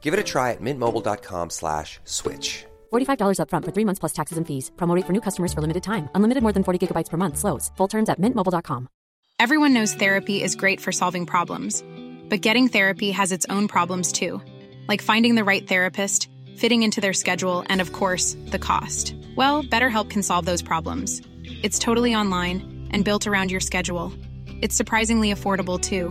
Give it a try at mintmobile.com slash switch. $45 upfront for three months plus taxes and fees. Promo rate for new customers for limited time. Unlimited more than 40 gigabytes per month. Slows. Full terms at mintmobile.com. Everyone knows therapy is great for solving problems, but getting therapy has its own problems too, like finding the right therapist, fitting into their schedule, and of course, the cost. Well, BetterHelp can solve those problems. It's totally online and built around your schedule. It's surprisingly affordable too.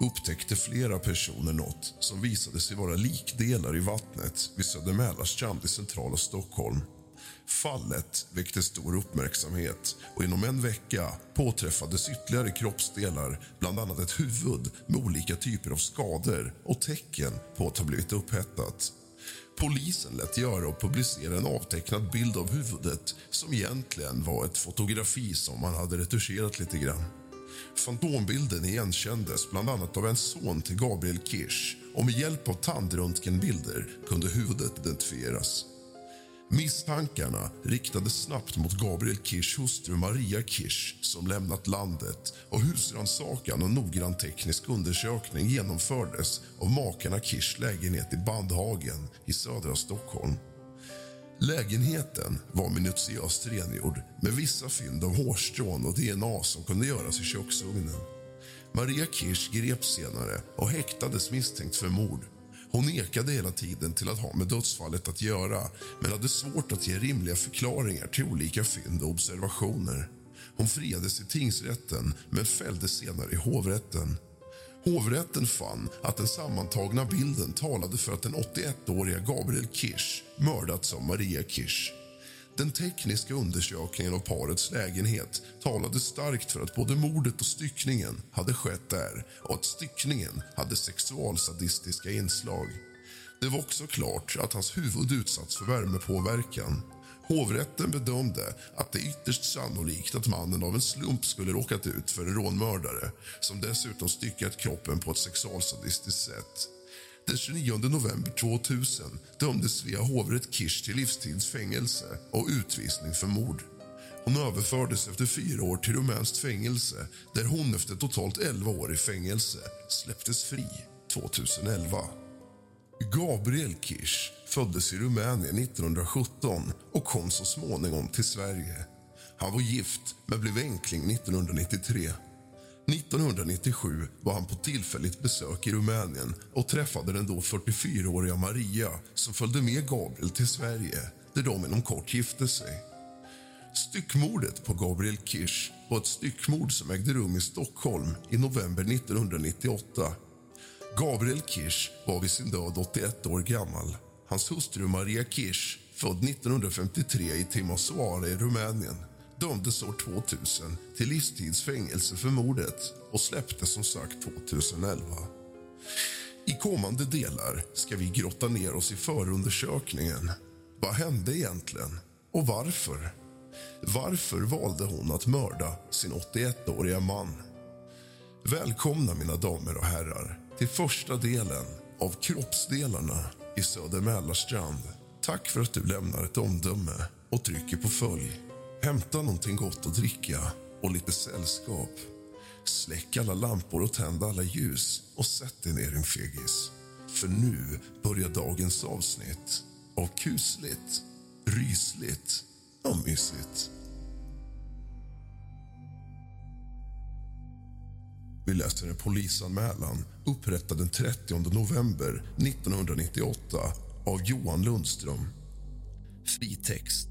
upptäckte flera personer något som visade sig vara likdelar i vattnet vid Södermälarstrand i centrala Stockholm. Fallet väckte stor uppmärksamhet och inom en vecka påträffades ytterligare kroppsdelar bland annat ett huvud med olika typer av skador och tecken på att ha blivit upphettat. Polisen lät göra och publicera en avtecknad bild av huvudet som egentligen var ett fotografi som man hade retuscherat lite grann. Fantombilden igenkändes bland annat av en son till Gabriel Kirsch och med hjälp av tandröntgenbilder kunde huvudet identifieras. Misstankarna riktades snabbt mot Gabriel Kirschs hustru Maria Kirsch som lämnat landet och husrannsakan och noggrann teknisk undersökning genomfördes av makarna Kirschs lägenhet i Bandhagen i södra Stockholm. Lägenheten var minutiöst rengjord med vissa fynd av hårstrån och DNA som kunde göras i köksugnen. Maria Kirsch greps senare och häktades misstänkt för mord. Hon nekade hela tiden till att ha med dödsfallet att göra men hade svårt att ge rimliga förklaringar till olika fynd och observationer. Hon friades i tingsrätten men fälldes senare i hovrätten. Hovrätten fann att den sammantagna bilden talade för att den 81-åriga Gabriel Kirsch mördats av Maria Kirsch. Den tekniska undersökningen av parets lägenhet talade starkt för att både mordet och styckningen hade skett där och att styckningen hade sexualsadistiska inslag. Det var också klart att hans huvud utsatts för värmepåverkan. Hovrätten bedömde att det är ytterst sannolikt att mannen av en slump skulle råkat ut för en rånmördare som dessutom styckat kroppen på ett sexualsadistiskt sätt. Den 29 november 2000 dömdes Svea hovrätt Kirsch till livstidsfängelse och utvisning för mord. Hon överfördes efter fyra år till rumänskt fängelse där hon efter totalt 11 år i fängelse släpptes fri 2011. Gabriel Kirsch föddes i Rumänien 1917 och kom så småningom till Sverige. Han var gift, men blev enkling 1993. 1997 var han på tillfälligt besök i Rumänien och träffade den då 44-åriga Maria som följde med Gabriel till Sverige, där de inom kort gifte sig. Styckmordet på Gabriel Kirsch var ett styckmord som ägde rum i Stockholm i november 1998. Gabriel Kirsch var vid sin död 81 år gammal. Hans hustru Maria Kirsch, född 1953 i Timisoara i Rumänien dömdes år 2000 till livstidsfängelse för mordet och släpptes som sagt 2011. I kommande delar ska vi grotta ner oss i förundersökningen. Vad hände egentligen? Och varför? Varför valde hon att mörda sin 81-åriga man? Välkomna, mina damer och herrar, till första delen av Kroppsdelarna i Söder Mälarstrand. Tack för att du lämnar ett omdöme och trycker på följ. Hämta någonting gott att dricka och lite sällskap. Släck alla lampor och tänd alla ljus och sätt dig ner, din fegis. För nu börjar dagens avsnitt av kusligt, rysligt och mysigt. Läser en polisanmälan upprättad den 30 november 1998 av Johan Lundström. Fritext.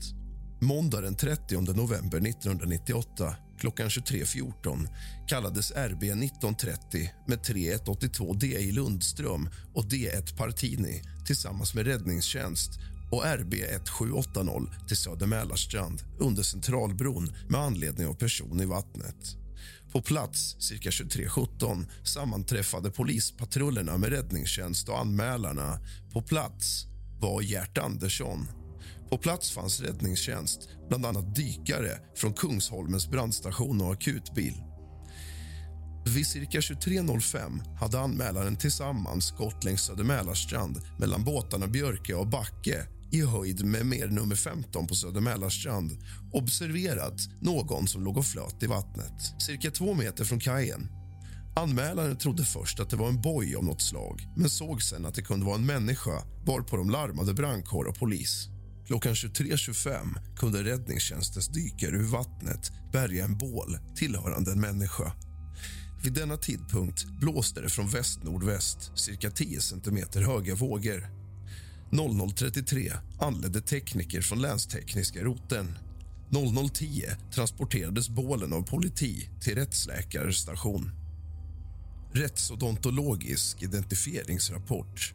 Måndag den 30 november 1998 klockan 23.14 kallades RB 1930 med 3182 DI Lundström och D1 Partini tillsammans med räddningstjänst och RB 1780 till Söder Mälarstrand under Centralbron med anledning av person i vattnet. På plats cirka 23.17 sammanträffade polispatrullerna med räddningstjänst och anmälarna. På plats var Gert Andersson. På plats fanns räddningstjänst, bland annat dykare från Kungsholmens brandstation och akutbil. Vid cirka 23.05 hade anmälaren tillsammans gått längs Söder Mälarstrand mellan båtarna Björke och Backe i höjd med mer nummer 15 på Södermälarstrand observerat någon som låg och flöt i vattnet, cirka två meter från kajen. Anmälaren trodde först att det var en boj av något slag men såg sen att det kunde vara en människa varpå de larmade brandkår och polis. Klockan 23.25 kunde räddningstjänstens dykare ur vattnet bärga en bål tillhörande en människa. Vid denna tidpunkt blåste det från väst-nordväst cirka 10 centimeter höga vågor 00.33 anlände tekniker från länstekniska roten. 00.10 transporterades bålen av politi till rättsläkarstation. Rättsodontologisk identifieringsrapport.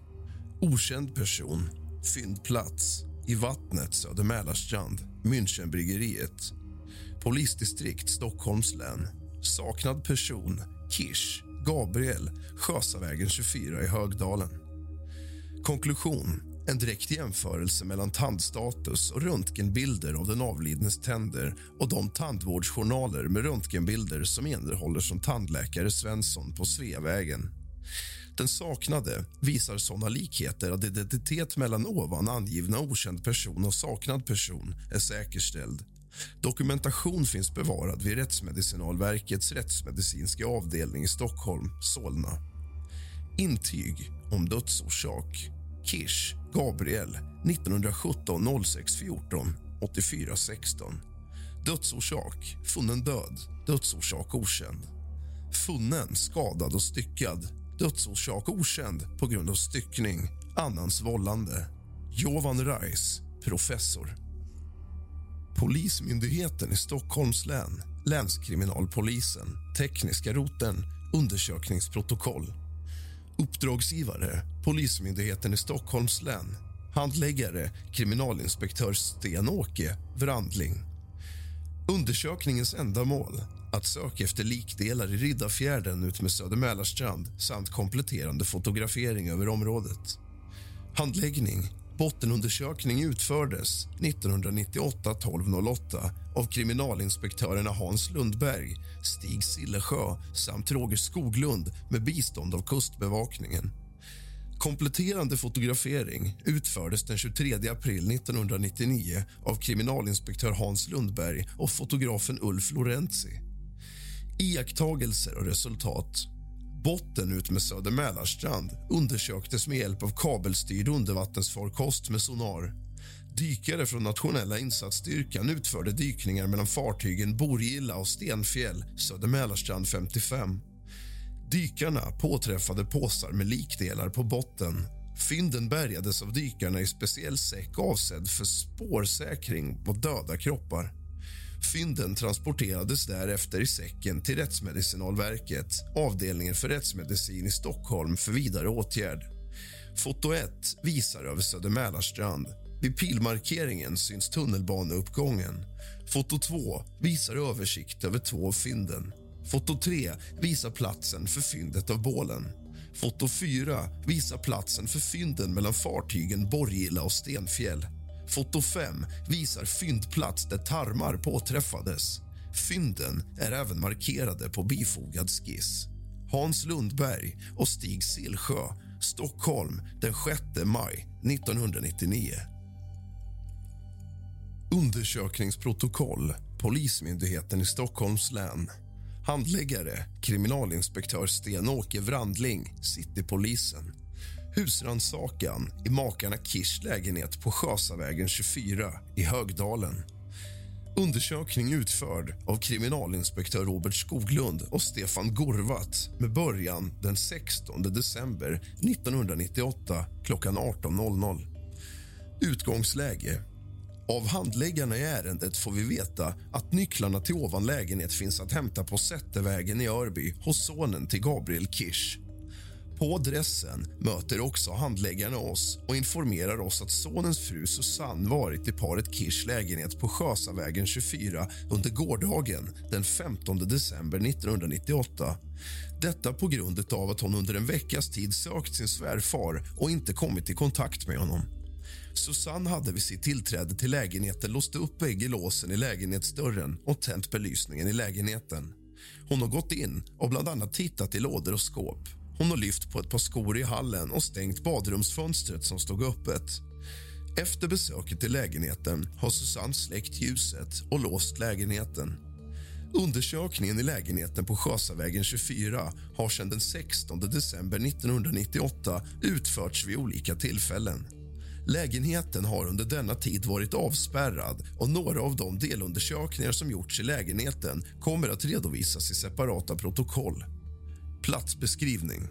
Okänd person. Fyndplats i vattnet söder Mälarstrand, Münchenbryggeriet. Polisdistrikt Stockholms län. Saknad person Kirsch Gabriel, Sjösavägen 24 i Högdalen. Konklusion en direkt jämförelse mellan tandstatus och röntgenbilder av den avlidnes tänder och de tandvårdsjournaler med röntgenbilder som innehåller som tandläkare Svensson på Sveavägen. Den saknade visar såna likheter att identitet mellan ovan angivna okänd person och saknad person är säkerställd. Dokumentation finns bevarad vid Rättsmedicinalverkets rättsmedicinska avdelning i Stockholm, Solna. Intyg om dödsorsak. Kish Gabriel 1917 06 14 84 16. Dödsorsak funnen död. Dödsorsak okänd. Funnen skadad och styckad. Dödsorsak okänd på grund av styckning. Annans vållande. Jovan Reis, professor. Polismyndigheten i Stockholms län, Länskriminalpolisen, Tekniska roten, undersökningsprotokoll Uppdragsgivare Polismyndigheten i Stockholms län. Handläggare kriminalinspektör Sten-Åke Wrandling. Undersökningens ändamål att söka efter likdelar i Riddarfjärden utmed Söder Mälarstrand samt kompletterande fotografering över området. Handläggning Bottenundersökning utfördes 1998 1208 av kriminalinspektörerna Hans Lundberg, Stig Sillesjö samt Roger Skoglund med bistånd av Kustbevakningen. Kompletterande fotografering utfördes den 23 april 1999 av kriminalinspektör Hans Lundberg och fotografen Ulf Lorenzi. Iakttagelser och resultat Botten ut med Söder Mälarstrand undersöktes med hjälp av kabelstyrd undervattensfarkost med sonar. Dykare från nationella insatsstyrkan utförde dykningar mellan fartygen Borgilla och Stenfjäll, Söder Mälarstrand 55. Dykarna påträffade påsar med likdelar på botten. Fynden bärgades av dykarna i speciell säck avsedd för spårsäkring på döda kroppar. Fynden transporterades därefter i säcken till Rättsmedicinalverket avdelningen för rättsmedicin i Stockholm för vidare åtgärd. Foto 1 visar över Söder Mälarstrand. Vid pilmarkeringen syns tunnelbaneuppgången. Foto 2 visar översikt över två av fynden. Foto 3 visar platsen för fyndet av bålen. Foto 4 visar platsen för fynden mellan fartygen Borgilla och Stenfjäll. Foto 5 visar fyndplats där tarmar påträffades. Fynden är även markerade på bifogad skiss. Hans Lundberg och Stig Sillsjö, Stockholm den 6 maj 1999. Undersökningsprotokoll Polismyndigheten i Stockholms län. Handläggare kriminalinspektör Sten-Åke Wrandling, Citypolisen. Husransakan i makarna Kirs lägenhet på Sjösavägen 24 i Högdalen. Undersökning utförd av kriminalinspektör Robert Skoglund och Stefan Gorvat med början den 16 december 1998 klockan 18.00. Utgångsläge. Av handläggarna i ärendet får vi veta att nycklarna till ovan lägenhet finns att hämta på Sättervägen i Örby hos sonen till Gabriel Kirsch. På adressen möter också handläggarna oss och informerar oss att sonens fru Susanne varit i paret Kirsch lägenhet på Sjösavägen 24 under gårdagen den 15 december 1998. Detta på grund av att hon under en veckas tid sökt sin svärfar och inte kommit i kontakt med honom. Susanne hade vid sitt tillträde till lägenheten låst upp bägge låsen i lägenhetsdörren och tänt belysningen i lägenheten. Hon har gått in och bland annat tittat i lådor och skåp. Hon har lyft på ett par skor i hallen och stängt badrumsfönstret som stod öppet. Efter besöket i lägenheten har Susanne släckt ljuset och låst lägenheten. Undersökningen i lägenheten på Sjösavägen 24 har sedan den 16 december 1998 utförts vid olika tillfällen. Lägenheten har under denna tid varit avspärrad och några av de delundersökningar som gjorts i lägenheten kommer att redovisas i separata protokoll. Platsbeskrivning.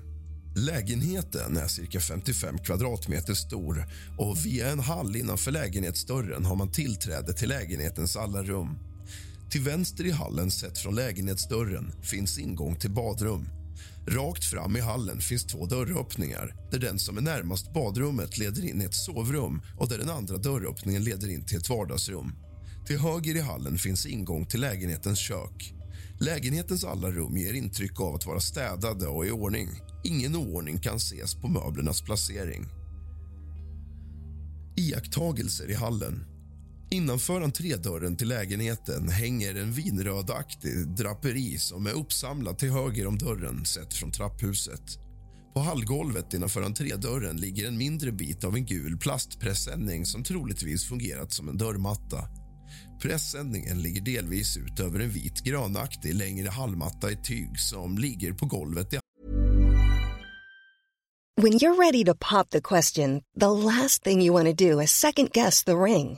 Lägenheten är cirka 55 kvadratmeter stor och via en hall innanför lägenhetsdörren har man tillträde till lägenhetens alla rum. Till vänster i hallen sett från lägenhetsdörren finns ingång till badrum. Rakt fram i hallen finns två dörröppningar där den som är närmast badrummet leder in i ett sovrum och där den andra dörröppningen leder in till ett vardagsrum. Till höger i hallen finns ingång till lägenhetens kök. Lägenhetens alla rum ger intryck av att vara städade och i ordning. Ingen oordning kan ses på möblernas placering. Iakttagelser i hallen. Innanför entrédörren till lägenheten hänger en vinrödaktig draperi som är uppsamlad till höger om dörren sett från trapphuset. På hallgolvet innanför entrédörren ligger en mindre bit av en gul plastpressändning som troligtvis fungerat som en dörrmatta. Pressändningen ligger delvis ut över en vit grönaktig längre hallmatta i tyg som ligger på golvet i When you're ready to pop the question, the last thing you want to do is second guess the ring.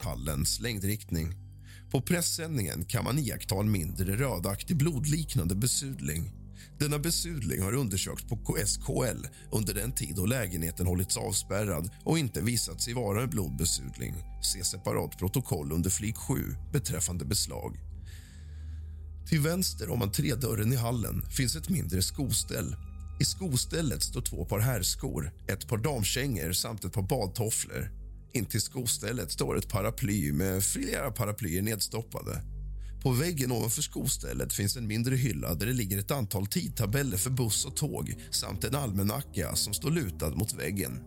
Pallens längdriktning. På pressändningen kan man iaktta en mindre rödaktig blodliknande besudling. Denna besudling har undersökts på SKL under den tid då lägenheten hållits avspärrad och inte visat sig vara en blodbesudling. Se separat protokoll under flik 7 beträffande beslag. Till vänster om entrédörren i hallen finns ett mindre skoställ. I skostället står två par herrskor, ett par damkängor samt ett par badtofflor. Intill skostället står ett paraply med flera paraplyer nedstoppade. På väggen ovanför skostället finns en mindre hylla där det ligger ett antal tidtabeller för buss och tåg samt en almanacka som står lutad mot väggen.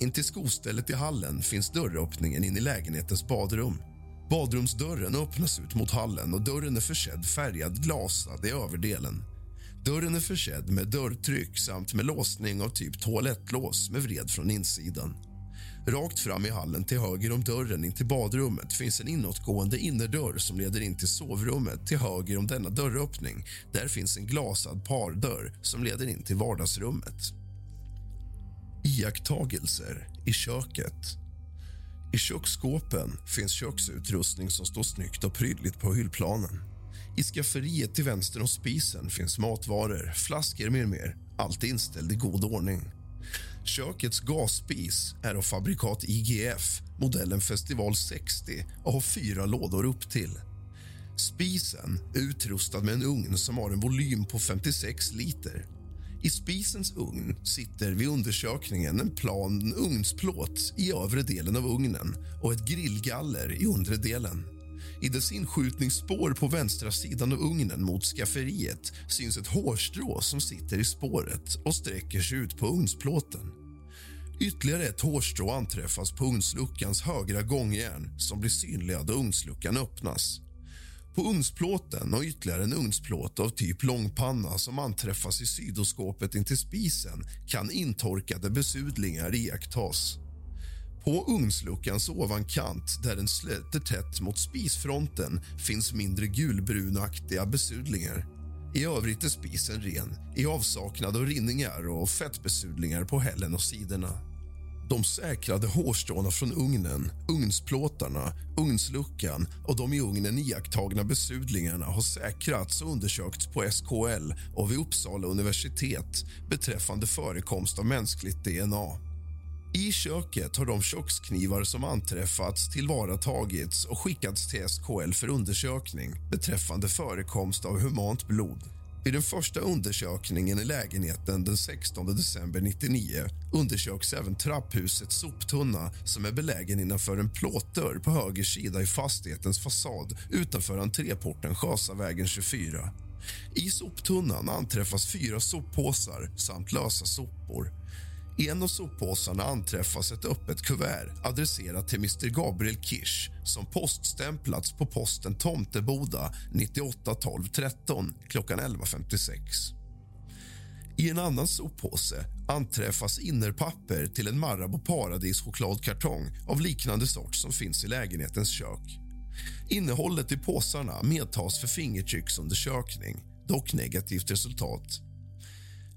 Intill skostället i hallen finns dörröppningen in i lägenhetens badrum. Badrumsdörren öppnas ut mot hallen och dörren är försedd färgad glasad i överdelen. Dörren är försedd med dörrtryck samt med låsning av typ toalettlås med vred från insidan. Rakt fram i hallen till höger om dörren in till badrummet finns en inåtgående innerdörr som leder in till sovrummet. Till höger om denna dörröppning där finns en glasad pardörr som leder in till vardagsrummet. Iakttagelser i köket. I köksskåpen finns köksutrustning som står snyggt och prydligt på hyllplanen. I skafferiet till vänster om spisen finns matvaror, flaskor med mer. Allt inställd i god ordning. Kökets gasspis är av fabrikat IGF, modellen Festival 60 och har fyra lådor upp till. Spisen är utrustad med en ugn som har en volym på 56 liter. I spisens ugn sitter vid undersökningen en plan ugnsplåt i övre delen av ugnen och ett grillgaller i undre delen. I dess inskjutningsspår på vänstra sidan av ugnen mot skafferiet syns ett hårstrå som sitter i spåret och sträcker sig ut på ugnsplåten. Ytterligare ett hårstrå anträffas på ugnsluckans högra gångjärn som blir synliga då ugnsluckan öppnas. På ugnsplåten och ytterligare en ugnsplåt av typ långpanna som anträffas i sidoskåpet intill spisen kan intorkade besudlingar iakttas. På ugnsluckans ovankant, där den släter tätt mot spisfronten finns mindre gulbrunaktiga besudlingar. I övrigt är spisen ren, i avsaknad av rinningar och fettbesudlingar på hällen och sidorna. De säkrade hårstråna från ugnen, ugnsplåtarna, ugnsluckan och de i ugnen iakttagna besudlingarna har säkrats och undersökts på SKL och vid Uppsala universitet beträffande förekomst av mänskligt DNA. I köket har de köksknivar som anträffats tillvaratagits och skickats till SKL för undersökning beträffande förekomst av humant blod. Vid den första undersökningen i lägenheten den 16 december 1999 undersöks även trapphusets soptunna som är belägen innanför en plåtdörr på höger sida i fastighetens fasad utanför entréporten Sjösavägen 24. I soptunnan anträffas fyra soppåsar samt lösa sopor. I en av soppåsarna anträffas ett öppet kuvert adresserat till Mr Gabriel Kirsch som poststämplats på posten Tomteboda 98 12 13 klockan 11.56. I en annan soppåse anträffas innerpapper till en Marabou Paradis chokladkartong av liknande sort som finns i lägenhetens kök. Innehållet i påsarna medtas för fingertrycksundersökning, dock negativt resultat.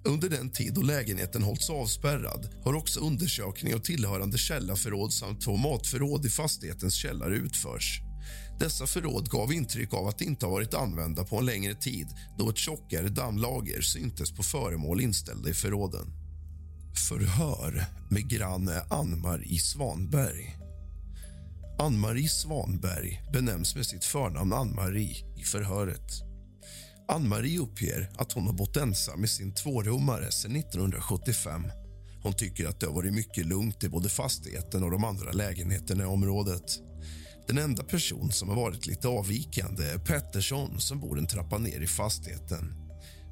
Under den tid då lägenheten hållits avspärrad har också undersökning av tillhörande källarförråd samt två matförråd i fastighetens källare utförs. Dessa förråd gav intryck av att inte ha varit använda på en längre tid då ett tjockare dammlager syntes på föremål inställda i förråden. Förhör med granne Ann-Marie Svanberg. Ann-Marie Svanberg benämns med sitt förnamn Ann-Marie i förhöret. Ann-Marie uppger att hon har bott ensam i sin tvårummare sedan 1975. Hon tycker att det har varit mycket lugnt i både fastigheten och de andra lägenheterna i området. Den enda person som har varit lite avvikande är Pettersson som bor en trappa ner i fastigheten.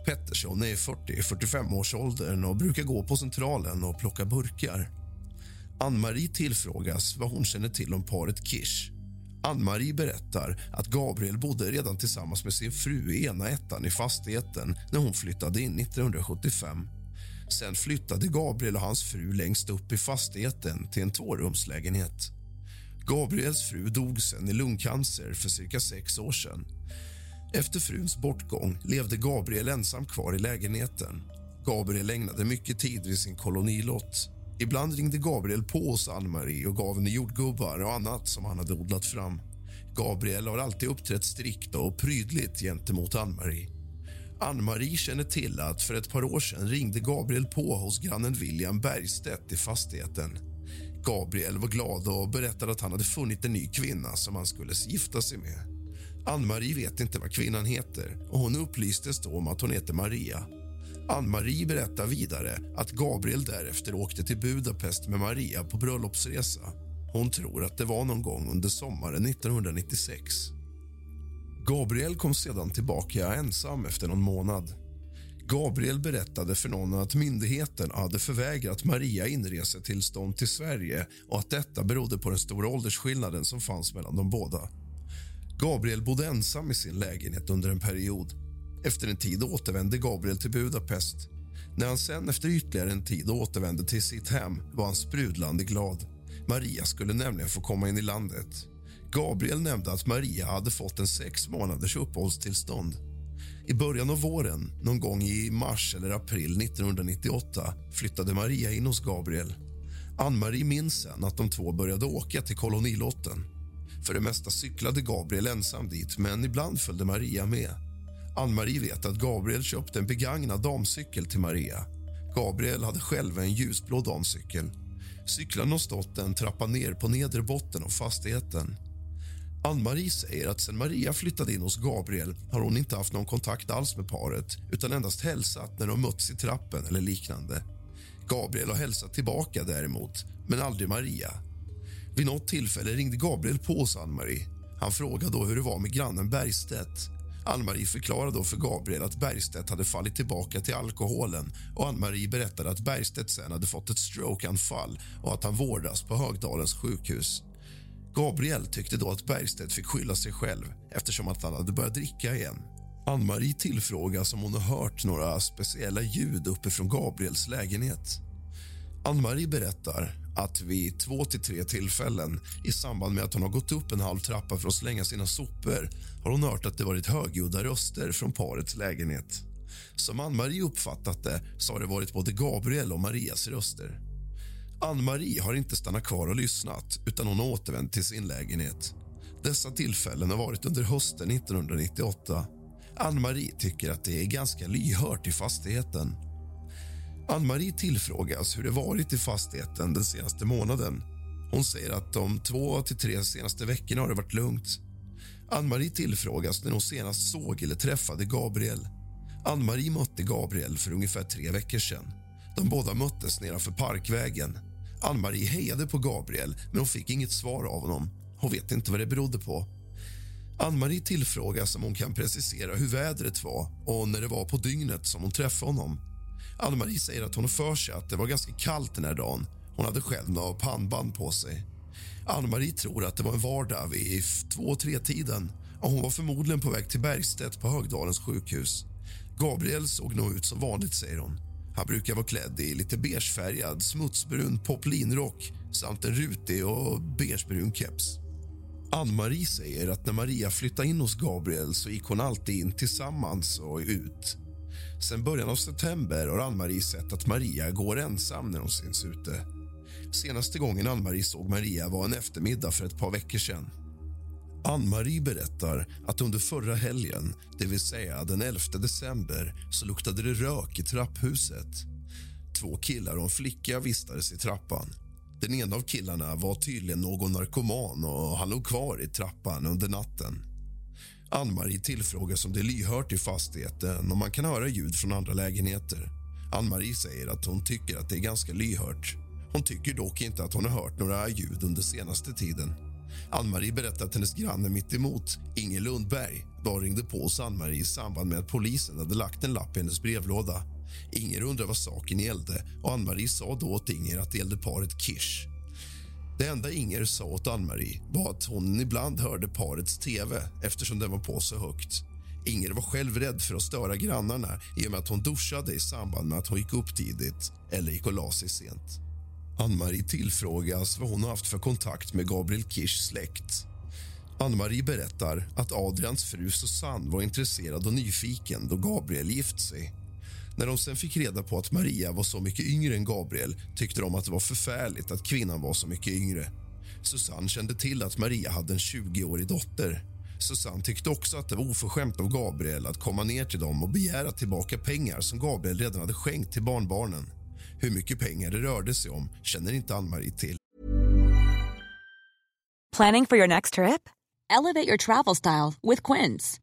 Pettersson är i 40-45 års åldern och brukar gå på Centralen och plocka burkar. Ann-Marie tillfrågas vad hon känner till om paret Kirsch. Ann-Marie berättar att Gabriel bodde redan tillsammans med sin fru i ena ettan i fastigheten när hon flyttade in 1975. Sen flyttade Gabriel och hans fru längst upp i fastigheten till en tvårumslägenhet. Gabriels fru dog sen i lungcancer för cirka sex år sedan. Efter fruns bortgång levde Gabriel ensam kvar i lägenheten. Gabriel ägnade mycket tid vid sin kolonilott. Ibland ringde Gabriel på hos Ann-Marie och gav henne jordgubbar och annat som han hade odlat fram. Gabriel har alltid uppträtt strikt och prydligt gentemot Ann-Marie. Ann-Marie känner till att för ett par år sedan ringde Gabriel på hos grannen William Bergstedt i fastigheten. Gabriel var glad och berättade att han hade funnit en ny kvinna som han skulle gifta sig med. Ann-Marie vet inte vad kvinnan heter och hon upplystes då om att hon heter Maria. Ann-Marie berättar vidare att Gabriel därefter åkte till Budapest med Maria på bröllopsresa. Hon tror att det var någon gång under sommaren 1996. Gabriel kom sedan tillbaka ensam efter någon månad. Gabriel berättade för någon att myndigheten hade förvägrat Maria inresetillstånd till Sverige och att detta berodde på den stora åldersskillnaden som fanns mellan de båda. Gabriel bodde ensam i sin lägenhet under en period. Efter en tid återvände Gabriel till Budapest. När han sen efter ytterligare en tid återvände till sitt hem var han sprudlande glad. Maria skulle nämligen få komma in i landet. Gabriel nämnde att Maria hade fått en sex månaders uppehållstillstånd. I början av våren, någon gång i mars eller april 1998 flyttade Maria in hos Gabriel. Ann-Marie minns sen att de två började åka till kolonilotten. För det mesta cyklade Gabriel ensam dit, men ibland följde Maria med. Ann-Marie vet att Gabriel köpte en begagnad damcykel till Maria. Gabriel hade själv en ljusblå damcykel. Cyklarna har stått en trappa ner på nedre botten av fastigheten. Ann-Marie säger att sen Maria flyttade in hos Gabriel har hon inte haft någon kontakt alls med paret utan endast hälsat när de mötts i trappen eller liknande. Gabriel har hälsat tillbaka däremot, men aldrig Maria. Vid något tillfälle ringde Gabriel på hos Ann-Marie. Han frågade då hur det var med grannen Bergstedt. Ann-Marie förklarade då för Gabriel att Bergstedt hade fallit tillbaka till alkoholen och Ann-Marie berättade att Bergstedt sen hade fått ett strokeanfall och att han vårdas på Högdalens sjukhus. Gabriel tyckte då att Bergstedt fick skylla sig själv eftersom att han hade börjat dricka igen. Ann-Marie tillfrågas om hon har hört några speciella ljud uppifrån Gabriels lägenhet. Ann-Marie berättar att vid två till tre tillfällen i samband med att hon har gått upp en halv trappa för att slänga sina sopor har hon hört att det varit högljudda röster från parets lägenhet. Som Ann-Marie uppfattat det så har det varit både Gabriel och Marias röster. Ann-Marie har inte stannat kvar och lyssnat utan hon har återvänt till sin lägenhet. Dessa tillfällen har varit under hösten 1998. Ann-Marie tycker att det är ganska lyhört i fastigheten. Ann-Marie tillfrågas hur det varit i fastigheten den senaste månaden. Hon säger att de två till tre senaste veckorna har det varit lugnt. Ann-Marie tillfrågas när hon senast såg eller träffade Gabriel. Ann-Marie mötte Gabriel för ungefär tre veckor sedan. De båda möttes nedanför Parkvägen. Ann-Marie hejade på Gabriel, men hon fick inget svar av honom. Hon vet inte vad det berodde på. Ann-Marie tillfrågas om hon kan precisera hur vädret var och när det var på dygnet som hon träffade honom. Ann-Marie säger att hon har för sig att det var ganska kallt den här dagen. Hon hade själv några pannband på sig. Ann-Marie tror att det var en vardag vid två-tre-tiden och hon var förmodligen på väg till Bergstedt på Högdalens sjukhus. Gabriel såg nog ut som vanligt, säger hon. Han brukar vara klädd i lite beigefärgad smutsbrun poplinrock samt en rutig och beigebrun keps. Ann-Marie säger att när Maria flyttade in hos Gabriel så gick hon alltid in tillsammans och ut. Sen början av september har Ann-Marie sett att Maria går ensam när hon syns ute. Senaste gången Ann-Marie såg Maria var en eftermiddag för ett par veckor sedan. Ann-Marie berättar att under förra helgen, det vill säga den 11 december så luktade det rök i trapphuset. Två killar och en flicka vistades i trappan. Den ena av killarna var tydligen någon narkoman och han låg kvar i trappan under natten. Ann-Marie tillfrågas om det är lyhört i fastigheten och man kan höra ljud från andra lägenheter. Ann-Marie säger att hon tycker att det är ganska lyhört. Hon tycker dock inte att hon har hört några ljud under senaste tiden. Ann-Marie berättar att hennes granne mitt emot, Inger Lundberg, bara ringde på hos Ann-Marie i samband med att polisen hade lagt en lapp i hennes brevlåda. Inger undrar vad saken gällde och Ann-Marie sa då åt Inger att det gällde paret Kirsch. Det enda Inger sa åt Ann-Marie var att hon ibland hörde parets tv eftersom den var på så högt. Inger var själv rädd för att störa grannarna i och med att hon duschade i samband med att hon gick upp tidigt eller gick och la sig sent. Ann-Marie tillfrågas vad hon har haft för kontakt med Gabriel Kirschs släkt. Ann-Marie berättar att Adrians fru Susanne var intresserad och nyfiken då Gabriel gift sig. När de sen fick reda på att Maria var så mycket yngre än Gabriel tyckte de att det var förfärligt att kvinnan var så mycket yngre. Susanne kände till att Maria hade en 20-årig dotter. Susanne tyckte också att det var oförskämt av Gabriel att komma ner till dem och begära tillbaka pengar som Gabriel redan hade skänkt till barnbarnen. Hur mycket pengar det rörde sig om känner inte Ann-Marie till. Planning for your next trip? Elevate your travel style with Quince.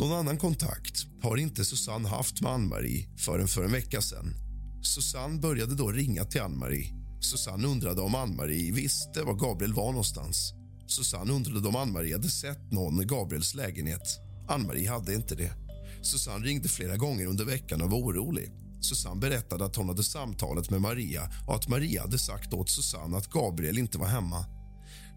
Någon annan kontakt har inte Susanne haft med Ann-Marie förrän för en vecka sedan. Susanne började då ringa till Ann-Marie. Susanne undrade om Ann-Marie visste var Gabriel var någonstans. Susanne undrade om Ann-Marie hade sett någon i Gabriels lägenhet. Ann-Marie hade inte det. Susanne ringde flera gånger under veckan och var orolig. Susanne berättade att hon hade samtalet med Maria och att Maria hade sagt åt Susanne att Gabriel inte var hemma.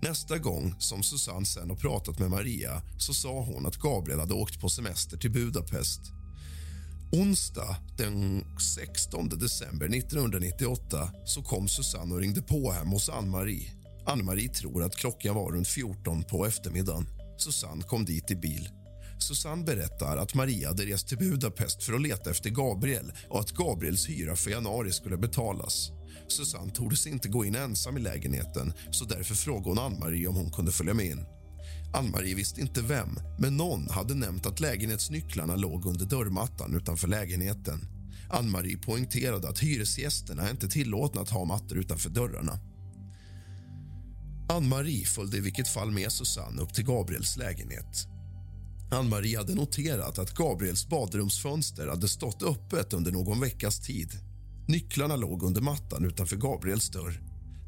Nästa gång som Susanne sen har pratat med Maria så sa hon att Gabriel hade åkt på semester till Budapest. Onsdag den 16 december 1998 så kom Susanne och ringde på hem hos Ann-Marie. Ann-Marie tror att klockan var runt 14 på eftermiddagen. Susanne kom dit i bil. Susanne berättar att Maria hade rest till Budapest för att leta efter Gabriel och att Gabriels hyra för januari skulle betalas. Susanne tordes inte gå in ensam i lägenheten så därför frågade hon Ann-Marie om hon kunde följa med in. Ann-Marie visste inte vem, men någon hade nämnt att lägenhetsnycklarna låg under dörrmattan utanför lägenheten. Ann-Marie poängterade att hyresgästerna inte tillåtna att ha mattor utanför dörrarna. Ann-Marie följde i vilket fall med Susanne upp till Gabriels lägenhet. Ann-Marie hade noterat att Gabriels badrumsfönster hade stått öppet under någon veckas tid. Nycklarna låg under mattan utanför Gabriels dörr.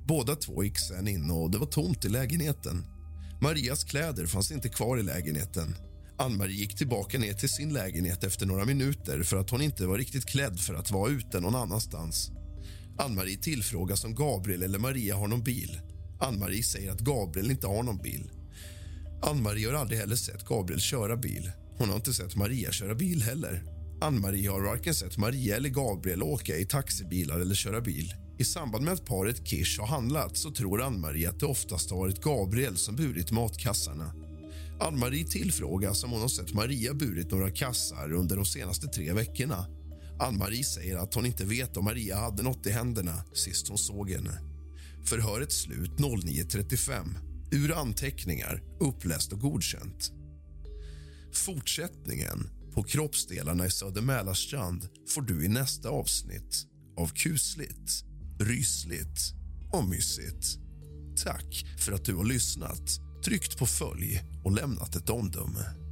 Båda två gick sen in och det var tomt i lägenheten. Marias kläder fanns inte kvar i lägenheten. Ann-Marie gick tillbaka ner till sin lägenhet efter några minuter för att hon inte var riktigt klädd för att vara ute någon annanstans. Ann-Marie tillfrågas om Gabriel eller Maria har någon bil. Ann-Marie säger att Gabriel inte har någon bil. Ann-Marie har aldrig heller sett Gabriel köra bil. Hon har inte sett Maria köra bil heller. Ann-Marie har varken sett Maria eller Gabriel åka i taxibilar eller köra bil. I samband med att paret Kish har handlat så tror Ann-Marie att det oftast har varit Gabriel som burit matkassarna. Ann-Marie tillfrågas om hon har sett Maria burit några kassar under de senaste tre veckorna. Ann-Marie säger att hon inte vet om Maria hade något i händerna sist hon såg henne. Förhöret slut 09.35. Ur anteckningar, uppläst och godkänt. Fortsättningen på kroppsdelarna i Söder Mälarstrand får du i nästa avsnitt av kusligt, rysligt och mysigt. Tack för att du har lyssnat, tryckt på följ och lämnat ett omdöme.